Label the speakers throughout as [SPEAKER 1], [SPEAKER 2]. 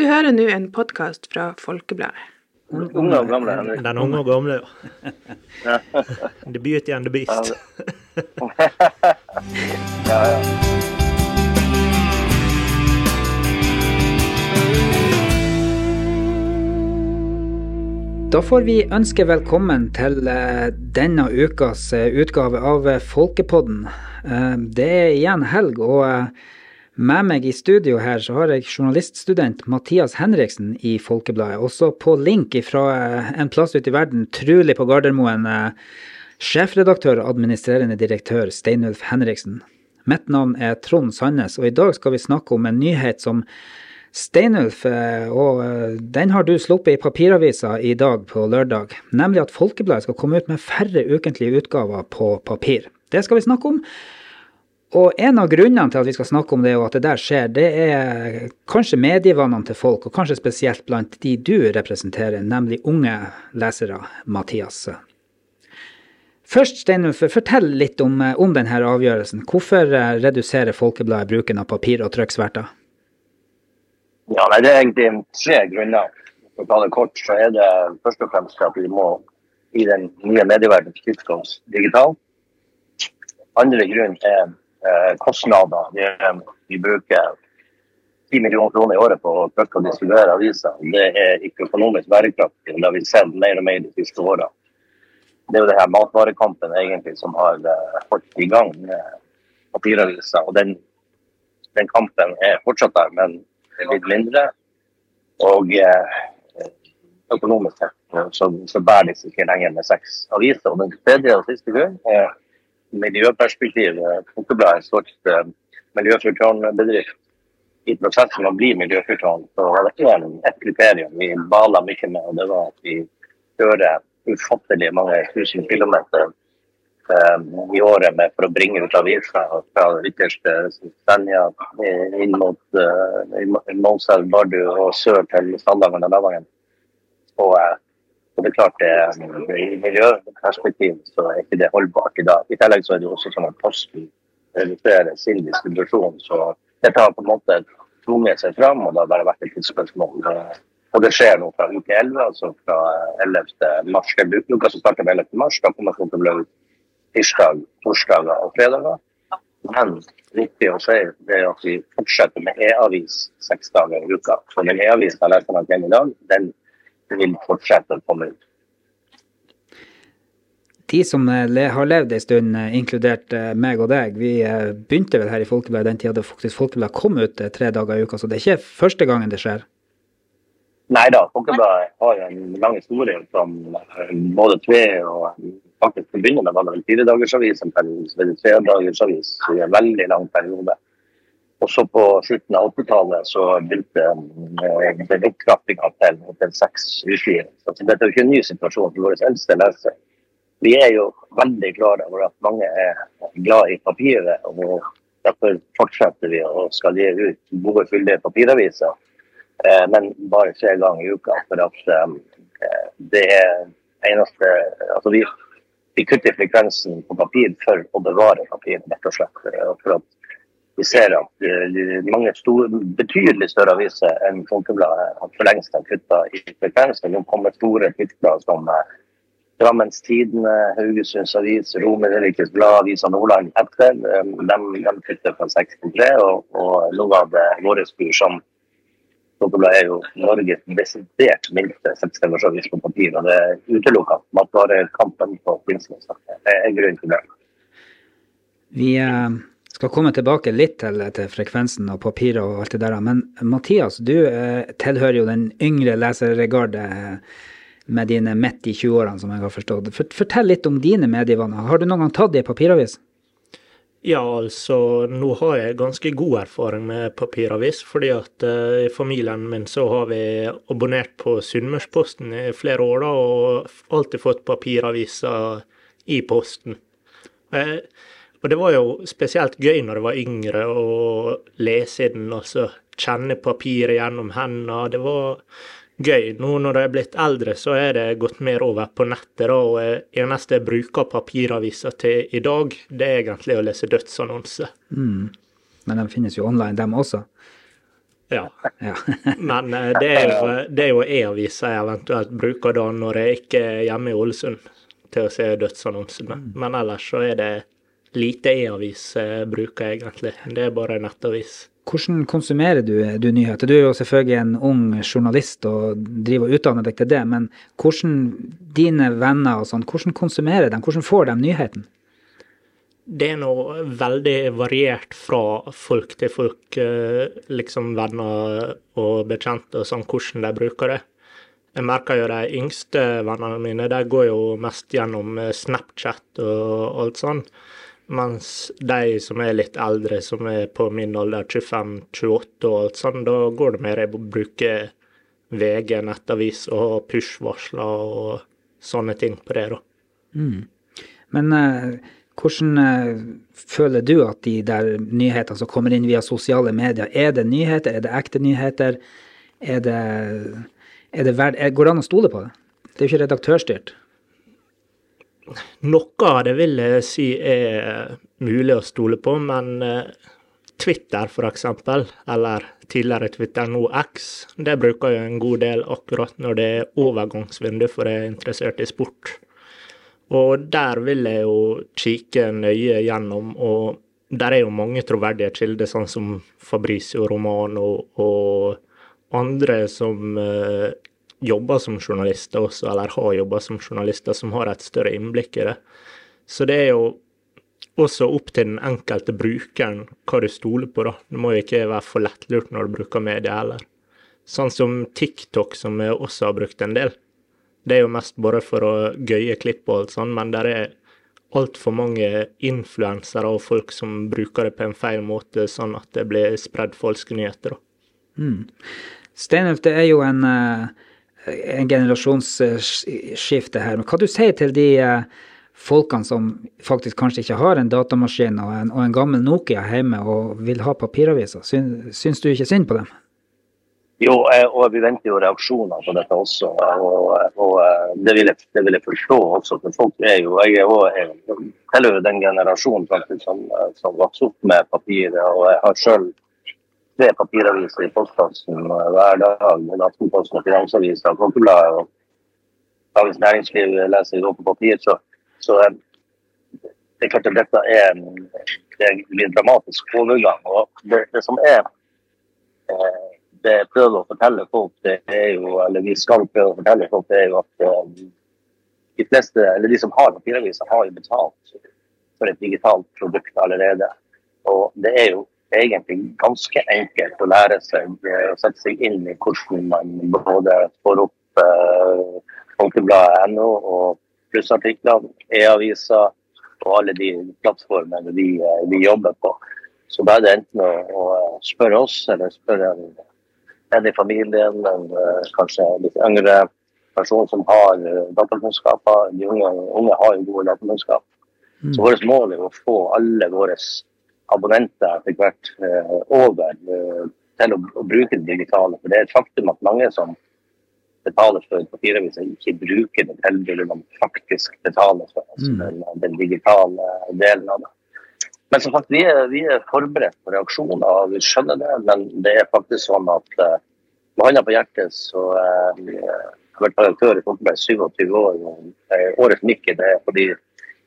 [SPEAKER 1] Du hører nå en podkast fra Folkebladet.
[SPEAKER 2] Unge og gamle. Henrik.
[SPEAKER 3] Den unge og gamle, ja. The Beauty and the Beast.
[SPEAKER 2] Ja, ja.
[SPEAKER 4] Da får vi ønske velkommen til eh, denne ukas eh, utgave av eh, Folkepodden. Det er igjen helg, og med meg i studio her så har jeg journaliststudent Mathias Henriksen i Folkebladet. Også på link fra en plass ute i verden, trulig på Gardermoen, eh, sjefredaktør og administrerende direktør Steinulf Henriksen. Mitt navn er Trond Sandnes, og i dag skal vi snakke om en nyhet som Steinulf, eh, og eh, den har du sluppet i papiravisa i dag på lørdag, nemlig at Folkebladet skal komme ut med færre ukentlige utgaver på papir. Det skal vi snakke om. Og en av grunnene til at vi skal snakke om det, og at det der skjer, det er kanskje medievannene til folk, og kanskje spesielt blant de du representerer, nemlig unge lesere, Mathias. Først, Steinulf, fortell litt om, om denne avgjørelsen. Hvorfor eh, reduserer Folkebladet bruken av papir og trykksverter?
[SPEAKER 2] ja nei, det er egentlig tre grunner. For å ta det kort, så er det først og fremst at vi må i den nye medieverdenen skifte oss digitalt. Andre grunn er kostnader. Vi, eh, vi bruker 10 millioner kroner i året på å trykke og distribuere aviser. Det er ikke økonomisk bærekraftig. og Det har vi sett mer og mer de siste årene. Det er jo det her matvarekampen egentlig som har eh, holdt i gang papiraviser. Og den, den kampen er fortsatt der, men litt mindre. Og eh, økonomisk sett eh, så, så bærer seg ikke lenger med seks aviser. Og den tredje og siste grunn er miljøperspektiv. Folkebladet er en eh, miljøfyrtårnbedrift. I prosessen med å bli miljøfyrtårn så var det ett kriterium vi bala mye med, og det var at vi kjører ufattelig mange tusen kilometer eh, i året med for å bringe ut aviser fra ytterste Senja eh, inn mot uh, Målselv, Bardu og sør til Sandalen og Lavangen. Og, eh, og det er klart det, i miljøperspektiv så er ikke det holdbart i dag. I tillegg så er det jo også sånn at Posten reduserer sin distribusjon. Så dette har på en måte tvunget seg fram, og det har bare vært et tidsspørsmål. Eh, Og det skjer nå fra uke 11, altså fra 11. mars. Det er uka som starter med 11. mars. Da kommer folk til å bli tirsdag, torsdager og fredager. Men viktig å si er at vi fortsetter med e-avis seks dager i uka. Så den e-avisen jeg leser meg igjen i dag, den vil fortsette å komme ut.
[SPEAKER 4] De som eh, har levd en stund, eh, inkludert eh, meg og deg, vi begynte vel her i Folkebladet den tida da faktisk Folkebladet kom ut tre dager i uka, så det er ikke første gangen det skjer.
[SPEAKER 2] Nei da, Folkebladet har en lang historie som både tre og faktisk til å begynne med var det vel firedagersavis, en periode, så det tredagersavis i en veldig lang periode. Og så på slutten av 80-tallet så begynte eh, den opptrappinga til, til seks utgivere. Så dette er jo ikke en ny situasjon for våre eldste lesere. Vi er jo veldig klare over at mange er glad i papiret, og derfor fortsetter vi å skal gi ut gode, fulle papiraviser. Eh, men bare tre ganger i uka. For at eh, det er eneste Altså vi, vi kutter frekvensen på papir for å bevare papir, rett og slett. Eh, For at vi ser at eh, mange store, betydelig større aviser enn Folkebladet for lengst har kutta i frekvensen. Nå kommer store titler som eh, Drammens Tidende, Haugesunds Avis, Romerikes Blad, Avisa Nordland etter. Eh, De, de kutter fra 6 til 3, og, og nå var det vår tur som Folkebladet er jo Norges desidert minste selvstendighetsavis på papir, og det er utelukka. Matvarekampen på Finnsnes er grunnen til det.
[SPEAKER 4] Vi eh, skal komme tilbake litt til, til frekvensen og papiret og alt det der, men Mathias, du eh, tilhører jo den yngre lesergarde eh, med dine midt i 20-årene, som jeg har forstått. For, fortell litt om dine medievaner. Har du noen gang tatt det i papiravis?
[SPEAKER 3] Ja, altså, nå har jeg ganske god erfaring med papiravis, fordi at uh, i familien min så har vi abonnert på Sunnmørsposten i flere år, da, og alltid fått papiraviser i posten. Eh, og det var jo spesielt gøy når jeg var yngre, å lese i den, så kjenne papiret gjennom hendene. Det var gøy. Nå når jeg er blitt eldre, så er det gått mer over på nettet, da, og eneste jeg bruker papiraviser til i dag, det er egentlig å lese dødsannonser.
[SPEAKER 4] Men de finnes jo online, dem også.
[SPEAKER 3] Ja.
[SPEAKER 4] Ja.
[SPEAKER 3] Men eh, det er jo, det er jo e-aviser jeg eventuelt bruker da når jeg ikke er hjemme i Ålesund til å se dødsannonsene. Men ellers så er det lite e-avis bruker jeg egentlig. Det er bare nettavis.
[SPEAKER 4] Hvordan konsumerer du, du nyheter? Du er jo selvfølgelig en ung journalist og driver og utdanner deg til det, men hvordan dine venner og sånn, hvordan konsumerer de? Hvordan får de nyheten?
[SPEAKER 3] Det er noe veldig variert fra folk til folk, eh, liksom venner og bekjente og sånn, hvordan de bruker det. Jeg merker jo de yngste vennene mine, de går jo mest gjennom eh, Snapchat og alt sånn. Mens de som er litt eldre, som er på min alder, 25-28 og alt sånn, da går det mer i å bruke VG, nettavis og push-varsler og sånne ting på det, da.
[SPEAKER 4] Men uh, hvordan uh, føler du at de der nyhetene som kommer inn via sosiale medier, er det nyheter, er det ekte nyheter? Er det, er det verd, er, går det an å stole på det? Det er jo ikke redaktørstyrt.
[SPEAKER 3] Noe av det vil jeg si er mulig å stole på, men eh, Twitter eksempel, eller tidligere Twitter, nå X, det bruker jeg en god del akkurat når det er overgangsvindu for jeg er interessert i sport. Og der vil jeg jo kikke nøye gjennom, og der er jo mange troverdige kilder, sånn som Fabricio Romano og andre som eh, jobber som journalister også, eller har jobba som journalister, som har et større innblikk i det. Så det er jo også opp til den enkelte brukeren hva du stoler på, da. Det må jo ikke være for lettlurt når du bruker media heller. Sånn som TikTok, som jeg også har brukt en del. Det er jo mest bare for å gøye klipp og alt sånn, men der er altfor mange influensere og folk som bruker det på en feil måte, sånn at det blir spredd falske nyheter, da.
[SPEAKER 4] Steinulf, det er jo en, eh, en generasjonsskifte her. Men hva du sier til de eh, folkene som faktisk kanskje ikke har en datamaskin og en, og en gammel Nokia hjemme og vil ha papiraviser? Syn, syns du ikke synd på dem?
[SPEAKER 2] Jo, og vi venter jo reaksjoner på dette også. Og, og eh, det, vil jeg, det vil jeg forstå også. For folk er jo Jeg er også- tilhører den generasjonen faktisk som, eh, som vokste opp med papir. Og jeg har sjøl tre papiraviser i postkassen eh, hver dag. Både Aftenposten og Finansavisen og Folkebladet. Og Dagens Næringsliv leser jeg også på papir. Så, så eh, det er klart at dette er, det blir en dramatisk overgang. Og det, det som er eh, det jeg prøver å fortelle folk, det er jo, eller vi skal prøve å fortelle folk, det er jo at de fleste, eller de som har papiraviser, har jo betalt for et digitalt produkt allerede. Og det er jo egentlig ganske enkelt å lære seg eh, å sette seg inn i hvordan man både får opp eh, Folkebladet.no og plussartikler, e-aviser og alle de plattformene vi, eh, vi jobber på. Så da er det enten å, å spørre oss eller spørre en en i familien, en eh, kanskje litt yngre person som har eh, datakunnskaper. De unge, unge har jo gode datakunnskaper. Så vårt mål er å få alle våre abonnenter etter hvert eh, over eh, til å, å bruke det digitale. For det er et faktum at mange som betaler for papiraviser, ikke bruker det tilbudet de faktisk betaler for. Altså
[SPEAKER 4] Mm.
[SPEAKER 2] den, den digitale delen av det. Men som sagt, vi er, vi er forberedt på reaksjoner, og vi skjønner det. Men det er faktisk sånn at uh, med hånda på hjertet så uh, jeg har vært redaktør i Folkeberg i 27 år. og uh, Årets Mikke det er fordi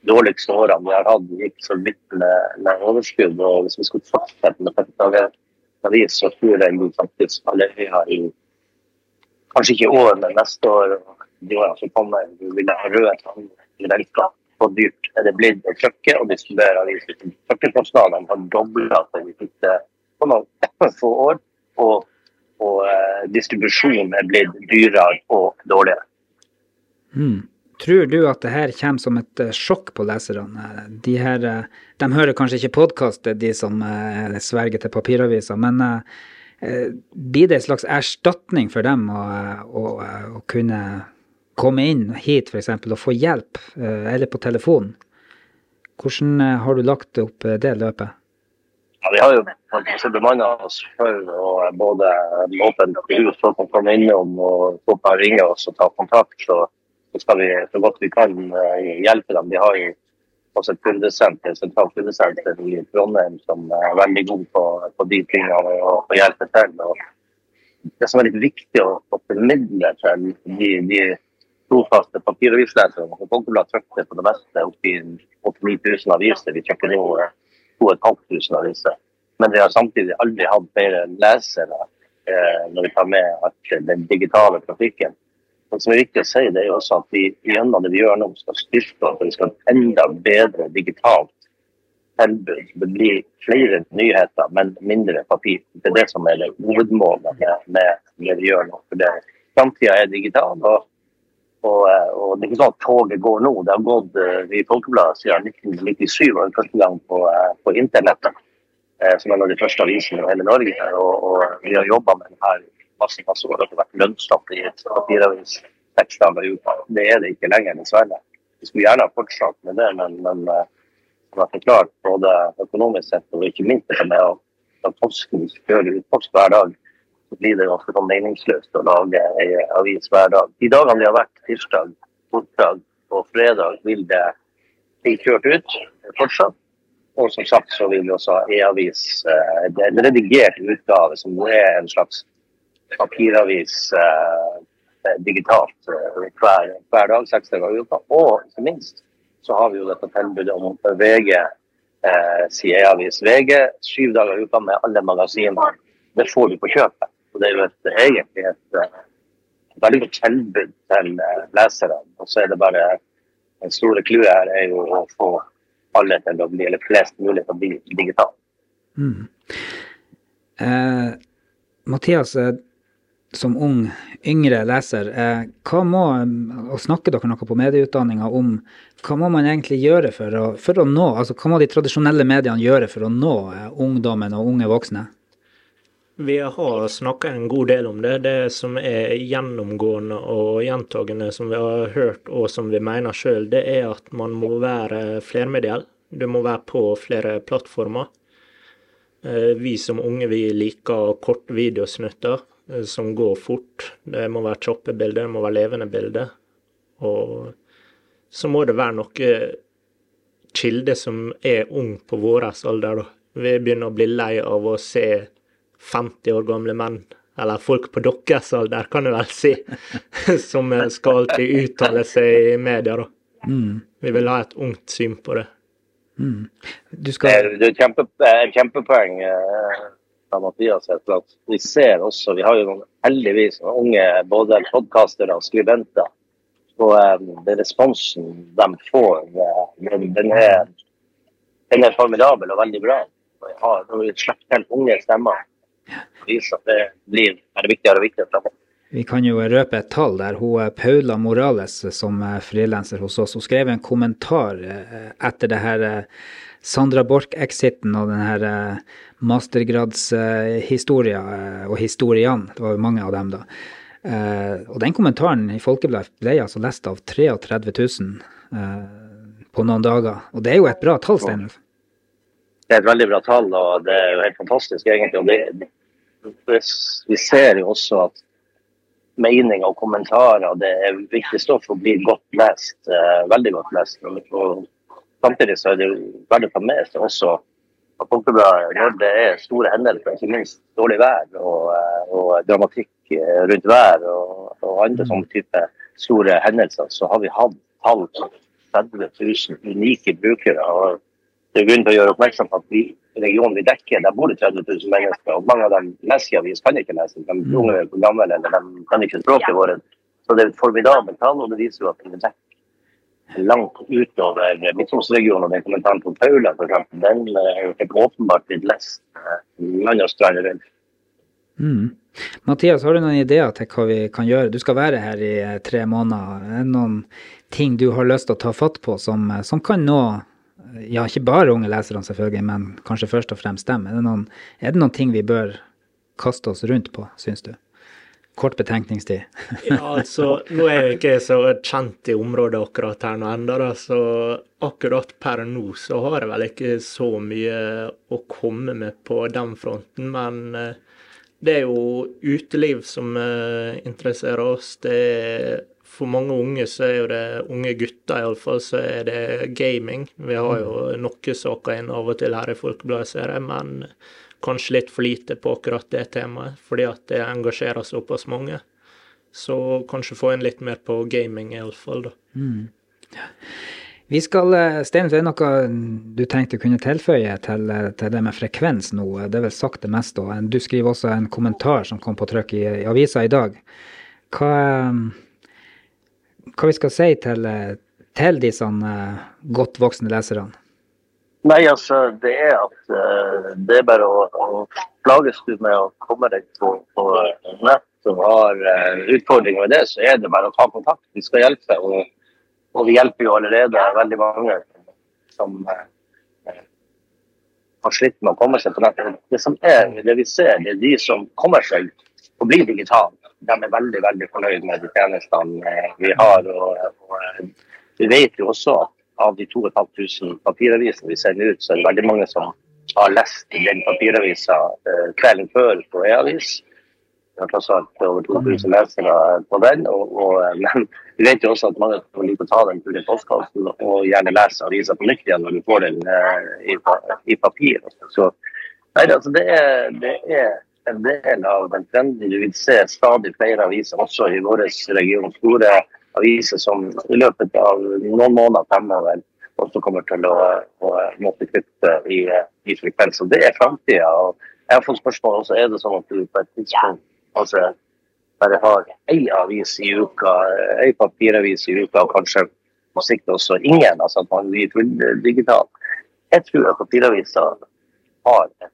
[SPEAKER 2] dårligste årene vi har hatt. Gikk så vidt med, med overskudd. og Hvis vi skulle fortsette med 30 dager avis, så tror jeg vi faktisk allerede i kanskje ikke i år, men neste år og de årene som kommer, vi vil ha røde tannregler. Så dyrt er det blitt å trykke og distribuere aviser. Trykkekostnadene har dobla seg de siste på noen få år. Og, og eh, distribusjonen er blitt dyrere og dårligere.
[SPEAKER 4] Mm. Tror du at det her kommer som et eh, sjokk på leserne? De, her, eh, de hører kanskje ikke podkastet, de som eh, sverger til papiraviser, men blir det en slags erstatning for dem å, å, å kunne komme inn hit f.eks. og få hjelp, eller på telefon? Hvordan har du lagt opp det løpet?
[SPEAKER 2] Ja, vi har jo bemanna oss for å både åpent hus, folk komme innom og folk ringe oss og ta kontakt. Så, så skal vi så godt vi kan eh, hjelpe dem. Vi har også et kundesenter, sentralt kundesenter i Trondheim som er veldig god på, på de tingene og, og hjelper til. Og det som er litt viktig å, å formidle til de, de trofaste papiravisleserne for Folkeblad trykte på det meste oppi 8000-9000 aviser. Vi trykker nå 2500 aviser. Men vi har samtidig aldri hatt flere lesere eh, når vi tar med at den digitale trafikken. Det som er viktig å si, det er jo også at vi gjennom det vi gjør nå, skal styrke at vi skal ha enda bedre digitalt tilbud. Det blir flere nyheter, men mindre papir. Det er det som er det hovedmålet med, det vi gjør nå. For Framtida er digital. Og, og, og, det er ikke sånn at toget går nå. Det har gått i Folkebladet siden 1997, var den første gang på, på internettet. Som er en av de første avisene i hele Norge. Og, og vi har jobba med denne masse, så hadde Det vært lønnsomt i et papiravis seks dager i uka. Det er det ikke lenger, dessverre. Vi skulle gjerne ha fortsatt med det, men, men eh, som jeg forklart, både økonomisk sett og ikke minst det med la Posten kjøre ut post hver dag, så blir det ganske sånn meningsløst å lage ei avis hver dag. De dagene de har vært tirsdag, torsdag og fredag, vil det bli kjørt ut fortsatt. Og som sagt så vil vi også ha e-avis, eh, en redigert utgave som er en slags papiravis eh, digitalt eh, hver, hver, dag, seks dager i uka. Og ikke minst så har vi jo dette tilbudet om VG, eh, sier avis VG, syv dager i uka med alle magasiner. Det får du på kjøpet. Og det er jo et, egentlig et, et, veldig godt tilbud til leserne. Og så er det bare Den store clouet her er jo å få alle til å bli, eller flest mulig til å bli digitale. Mm.
[SPEAKER 4] Eh, Mathias, som ung, yngre leser, eh, hva må, og snakker dere noe på medieutdanninga om hva må man egentlig gjøre for å, for å, nå, altså hva må de tradisjonelle mediene gjøre for å nå eh, ungdommen og unge voksne?
[SPEAKER 3] Vi har snakka en god del om det. Det som er gjennomgående og gjentagende som vi har hørt og som vi mener sjøl, det er at man må være flermediell. Du må være på flere plattformer. Eh, vi som unge vi liker korte videosnutter. Eh, som går fort. Det må være kjappe bilder, det må være levende bilder. Og så må det være noe kilde som er ung på vår alder, da. Vi begynner å bli lei av å se 50 år gamle menn, eller folk på deres alder, kan du vel si, som skal alltid uttale seg i media, da. Mm. Vi vil ha et ungt syn på det.
[SPEAKER 2] Mm. Skal... Det er et kjempe, kjempepoeng. Eh, av Mathias for at vi ser også Vi har jo noen heldigvis unge både podkastere og skribenter. Og um, den responsen de får, den, den, er, den, er, formidabel og veldig bra. Når vi slipper til unge stemmer, viser at det blir er viktigere og viktigere fremover.
[SPEAKER 4] Vi kan jo røpe et tall der. Hun eh, Paula Morales, som er frilanser hos oss, hun skrev en kommentar etter det her Sandra Borch-exiten og den her mastergradshistoria uh, og historiene. Det var jo mange av dem, da. Uh, og den kommentaren i Folkebladet ble altså lest av 33 000 uh, på noen dager. Og det er jo et bra tall, Steinulf?
[SPEAKER 2] Det er et veldig bra tall, og det er jo helt fantastisk, egentlig. Og det, det, vi ser jo også at meninger og kommentarer det er viktig stoff og blir godt lest. Veldig godt lest. Og samtidig så er det jo verdt å ta med seg også at Folkebladet, når det er store hendelser, ikke minst dårlig vær og, eh, og dramatikk eh, rundt vær og, og andre sånne type store hendelser, så har vi hatt tall på 30 000 unike brukere. og det er grunn til å gjøre oppmerksom på at vi, regionen vi dekker, der bor det 30 000 mennesker. og Mange av dem leser avis, kan ikke lese. De er unge, gamle, eller de kan ikke språket vårt. Så det er et formidabelt tall, og det viser jo at vi dekker langt utover Midttromsregionen og den kommentaren på Paula, eksempel, den er eh, jo helt åpenbart blitt lest eh, land og strand rundt.
[SPEAKER 4] Mm. Mathias, har du noen ideer til hva vi kan gjøre? Du skal være her i eh, tre måneder. Er det noen ting du har lyst til å ta fatt på som, som kan nå ja, ikke bare unge lesere, selvfølgelig, men kanskje først og fremst dem? Er det noen, er det noen ting vi bør kaste oss rundt på, syns du? Kort betenkningstid?
[SPEAKER 3] ja, altså, nå er jeg ikke så kjent i området akkurat her nå ennå, så akkurat per nå så har jeg vel ikke så mye å komme med på den fronten. Men eh, det er jo uteliv som eh, interesserer oss. Det er for mange unge så er jo det unge gutter iallfall, så er det gaming. Vi har jo noen saker inn av og til her i Folkebladet, ser jeg, men kanskje litt for lite på akkurat det temaet, fordi at det engasjerer såpass mange. Så kanskje få inn litt mer på gaming iallfall, da.
[SPEAKER 4] Mm. Vi skal, eh, Stein, det er noe du tenkte kunne tilføye til, eh, til, det med frekvens nå. Det er vel sagt det meste. Og du skriver også en kommentar som kom på trykk i, i avisa i dag. Hva, hva vi skal si til, til de sånn godt voksne leserne?
[SPEAKER 2] Nei, altså, det er at uh, det er bare å, å plages du med å komme deg på, på nett og har uh, utfordringer med det, så er det bare å ta kontakt. Vi skal hjelpe. og og vi hjelper jo allerede veldig mange som uh, har slitt med å komme seg på nettet. Det som er, det vi ser, det er de som kommer seg og blir digitale. De er veldig veldig fornøyd med de tjenestene vi har. Og, og, vi vet jo også at av de 2500 papiravisene vi sender ut, så er det veldig mange som har lest den papiravisa kvelden før på e-avis. Vi har tross alt over 2000 lesere på den. Og, og, men vi vet jo også at mange liker å ta den turen i postkassen og gjerne lese avisa på nytt igjen når du får den eh, i, i, papir. Så nei, altså, det, er, det er en del av den trenden. Du vil se stadig flere aviser også i vår region. Store aviser som i løpet av noen måneder fremover også kommer til å, å måtte kutte i, i frekvens. Og det er framtida. Jeg har fått spørsmål også er det sånn at du på et tidspunkt Altså bare har én avis i uka, én papiravis i uka, og kanskje på sikt også ingen. Altså at man blir digital. Jeg tror at papiraviser har et,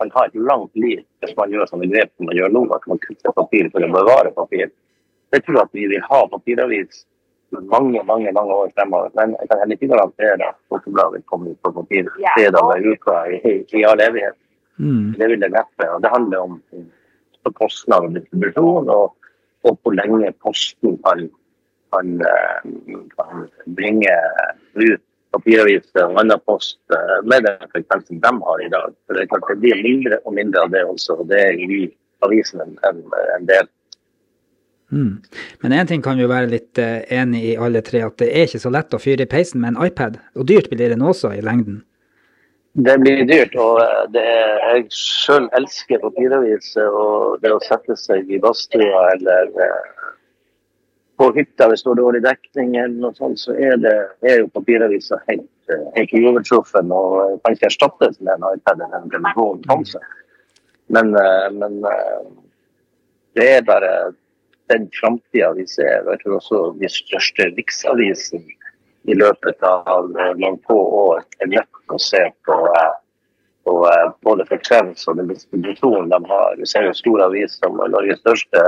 [SPEAKER 2] kan ha et langt liv hvis man gjør sånne grep som man gjør nå, at man kutter papir for å bevare papir. Jeg tror at vi vil ha papiravis mange mange, mange år fremover. Men jeg kan heller ikke garantere at Folkebladet kommer komme ut på papir fredag i uka i, i all evighet. Mm. Det vil det neppe. Og det handler om på kostnad og distribusjon, og, og hvor lenge Posten kan, kan, eh, kan bringe ut papiraviser og annen post eh, med den frekvensen de har i dag. For Det er klart det blir mindre og mindre av det også, og det gir avisen en, en, en del.
[SPEAKER 4] Mm. Men én ting kan vi være litt uh, enig i alle tre, at det er ikke så lett å fyre i peisen med en iPad. Og dyrt blir det nå også i lengden.
[SPEAKER 2] Det blir dyrt. og eh, det er, Jeg selv elsker papiraviser. Og det å sette seg i badstua eller eh, på hytta hvis det er dårlig dekning, eller noe sånt, så er, det, er jo papiraviser helt, eh, helt uovertruffen og kan ikke erstattes med en iPad eller en telefon. Kanskje. Men, men det er bare den framtida vi ser. Jeg tror også de største riksavisene i løpet av noen få år er nødt til å se på, eh, på eh, både frekvens og den distribusjonen de har. Vi ser jo stor avis som Norges største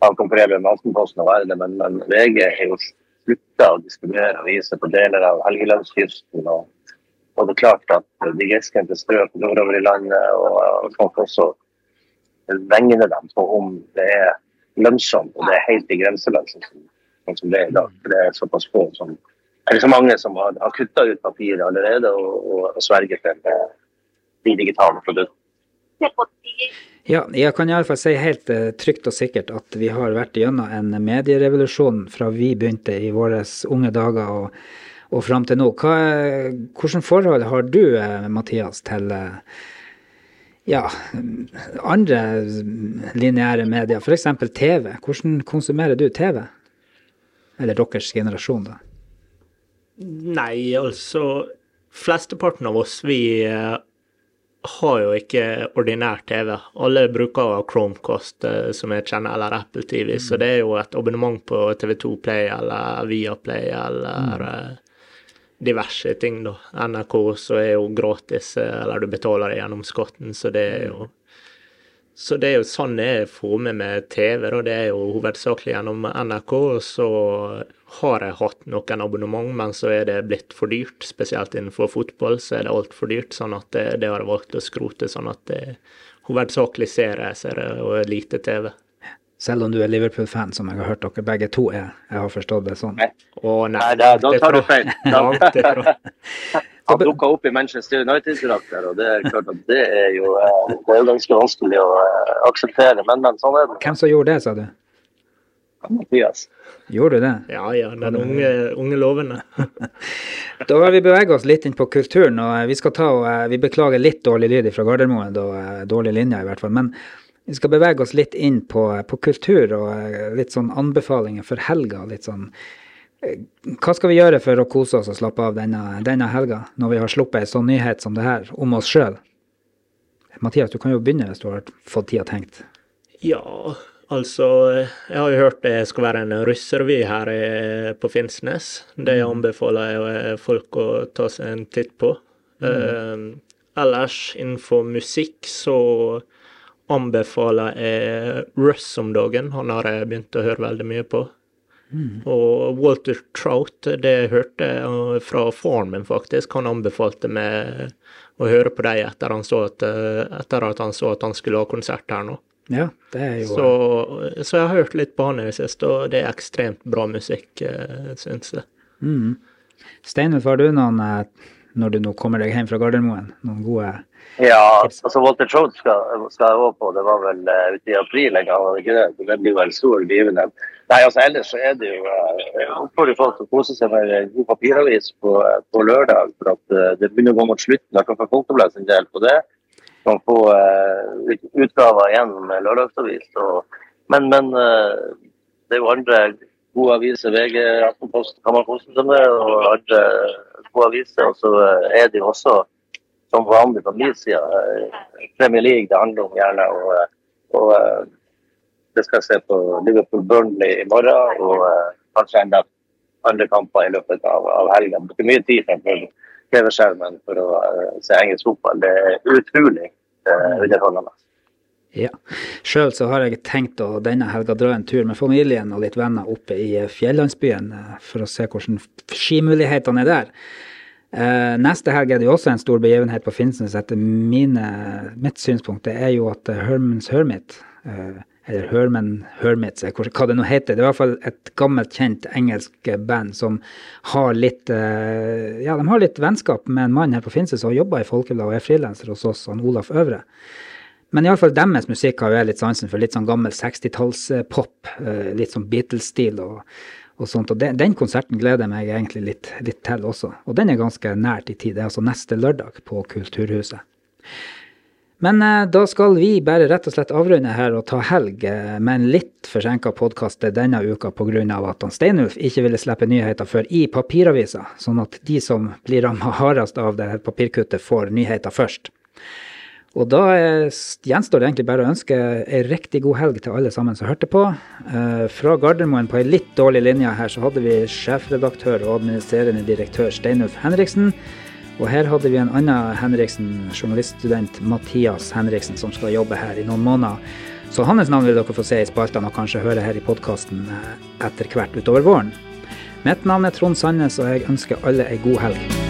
[SPEAKER 2] han konkurrerer med Aftenposten og verden, men, men VG har jo slutta å distribuere aviser på deler av Helgelandskysten. Og, og, det er klart at de grisgrendte strøk nordover i landet og, og folk også vegne dem på om det er lønnsomt og det er helt i grenselønnsen sånn som det er i dag. For det er såpass få som er så mange som har, har kutta ut papiret allerede og, og, og sverger til de digitale produktene.
[SPEAKER 4] Ja, jeg kan iallfall si helt uh, trygt og sikkert at vi har vært gjennom en medierevolusjon fra vi begynte i våre unge dager og, og fram til nå. Hva, hvordan forhold har du, uh, Mathias, til ja, andre lineære medier, f.eks. TV? Hvordan konsumerer du TV? Eller deres generasjon, da?
[SPEAKER 3] Nei, altså Flesteparten av oss, vi uh, har jo ikke ordinær TV. Alle bruker Chromecast, uh, som jeg kjenner, eller Apple TV, mm. så det er jo et abonnement på TV2 Play eller Viaplay eller uh, diverse ting, da. NRK så er jo gratis, eller du betaler det gjennom skatten, så det er jo så det er jo sånn jeg får med meg TV, da. Det er jo hovedsakelig gjennom NRK. Og så har jeg hatt noen abonnement, men så er det blitt for dyrt. Spesielt innenfor fotball så er det altfor dyrt, sånn at det, det har jeg valgt å skrote. Sånn at det hovedsakelig ser jeg ser og lite TV.
[SPEAKER 4] Selv om du er Liverpool-fan, som jeg har hørt dere begge to er. Jeg har forstått det sånn.
[SPEAKER 2] Å nei, nei da, da tar du feil. Han dukka opp i Manchester United-drakter, og det er klart at det er jo eh, det er ganske vanskelig å eh, akseptere. Men, men sånn er det.
[SPEAKER 4] Hvem som gjorde det, sa du?
[SPEAKER 2] Mathias.
[SPEAKER 4] Gjorde du det?
[SPEAKER 3] Ja ja, den unge, unge lovende.
[SPEAKER 4] Da har vi beveget oss litt inn på kulturen, og vi skal ta og eh, Vi beklager litt dårlig lyd fra Gardermoen, da, eh, dårlig linje i hvert fall. Men vi skal bevege oss litt inn på, på kultur og eh, litt sånn anbefalinger for helga. Litt sånn Hva skal vi gjøre for å kose oss og slappe av denne, denne helga, når vi har sluppet en sånn nyhet som det her om oss sjøl? Mathias, du kan jo begynne hvis du har fått tida tenkt.
[SPEAKER 3] Ja, altså Jeg har jo hørt det skal være en russerevy her på Finnsnes. Det jeg anbefaler jeg folk å ta seg en titt på. Eh, ellers innenfor musikk så anbefaler jeg Russ om dagen. Han har jeg begynt å høre veldig mye på. Og Walter Trout, det jeg hørte jeg fra faren min, faktisk. Han anbefalte meg å høre på dem etter, eh, etter at han så at han skulle ha konsert her nå.
[SPEAKER 4] Ja, det er jo
[SPEAKER 3] Så, så jeg har hørt litt på han i det siste, og det er ekstremt bra musikk, eh, syns jeg.
[SPEAKER 4] mm. Steinulf, har du noen, eh, når du nå kommer deg hjem fra Gardermoen, noen gode
[SPEAKER 2] Ja, altså Walter Trout skal, skal jeg òg på. Det var vel uh, ute i april en gang, det ikke det? Det blir vel stor begivenhet. Nei, altså ellers så er det jo uh, oppfordrer folk til å kose seg med en god papiravis på, på lørdag. For at uh, det begynner å gå mot slutten. Jeg kan få Folkebladet sin del på det. Kan få uh, utgaver igjen med lørdagsavis. Men men det er jo andre gode aviser. VG, Aftenposten kose seg med. Og andre gode aviser. Og så uh, er det jo også som vanlig på min side. eh, Premier League det handler om gjerne. Og, eh, og eh, det skal jeg se på Liverpool Burnley i morgen, og eh, kanskje enda andre kamper i løpet av, av det Bruker mye tid fremfor TV-skjermen for å eh, se engelsk fotball. Det er utrolig eh, underholdende.
[SPEAKER 4] Ja. Sjøl så har jeg tenkt å denne helga dra en tur med familien og litt venner oppe i eh, fjellandsbyen eh, for å se hvordan skimulighetene er der. Eh, neste helg er det jo også en stor begivenhet på Finnsnes etter mine, mitt synspunkt. Det er jo at Hermans Hermit, eller Herman Hermits, hva det nå heter, det er i hvert fall et gammelt, kjent engelsk band som har litt ja, de har litt vennskap med en mann her på Finnsnes som jobber i Folkebladet og er frilanser hos oss, han Olaf Øvre. Men iallfall deres musikk har jo jeg litt sansen for. Litt sånn gammel 60-tallspop. eh, Litt sånn Beatles-stil og, og sånt. Og den, den konserten gleder jeg meg egentlig litt, litt til også. Og den er ganske nært i tid. Det er altså neste lørdag på Kulturhuset. Men eh, da skal vi bare rett og slett avrunde her og ta helg eh, med en litt forsinka podkast denne uka pga. at han Steinulf ikke ville slippe nyheter før i papiravisa, sånn at de som blir ramma hardest av det her papirkuttet, får nyheter først. Og da eh, gjenstår det egentlig bare å ønske ei riktig god helg til alle sammen som hørte på. Eh, fra Gardermoen på ei litt dårlig linje her så hadde vi sjefredaktør og administrerende direktør Steinulf Henriksen. Og her hadde vi en annen Henriksen, journaliststudent Mathias Henriksen, som skal jobbe her i noen måneder. Så hans navn vil dere få se i spaltene og kanskje høre her i podkasten etter hvert utover våren. Mitt navn er Trond Sandnes, og jeg ønsker alle ei god helg.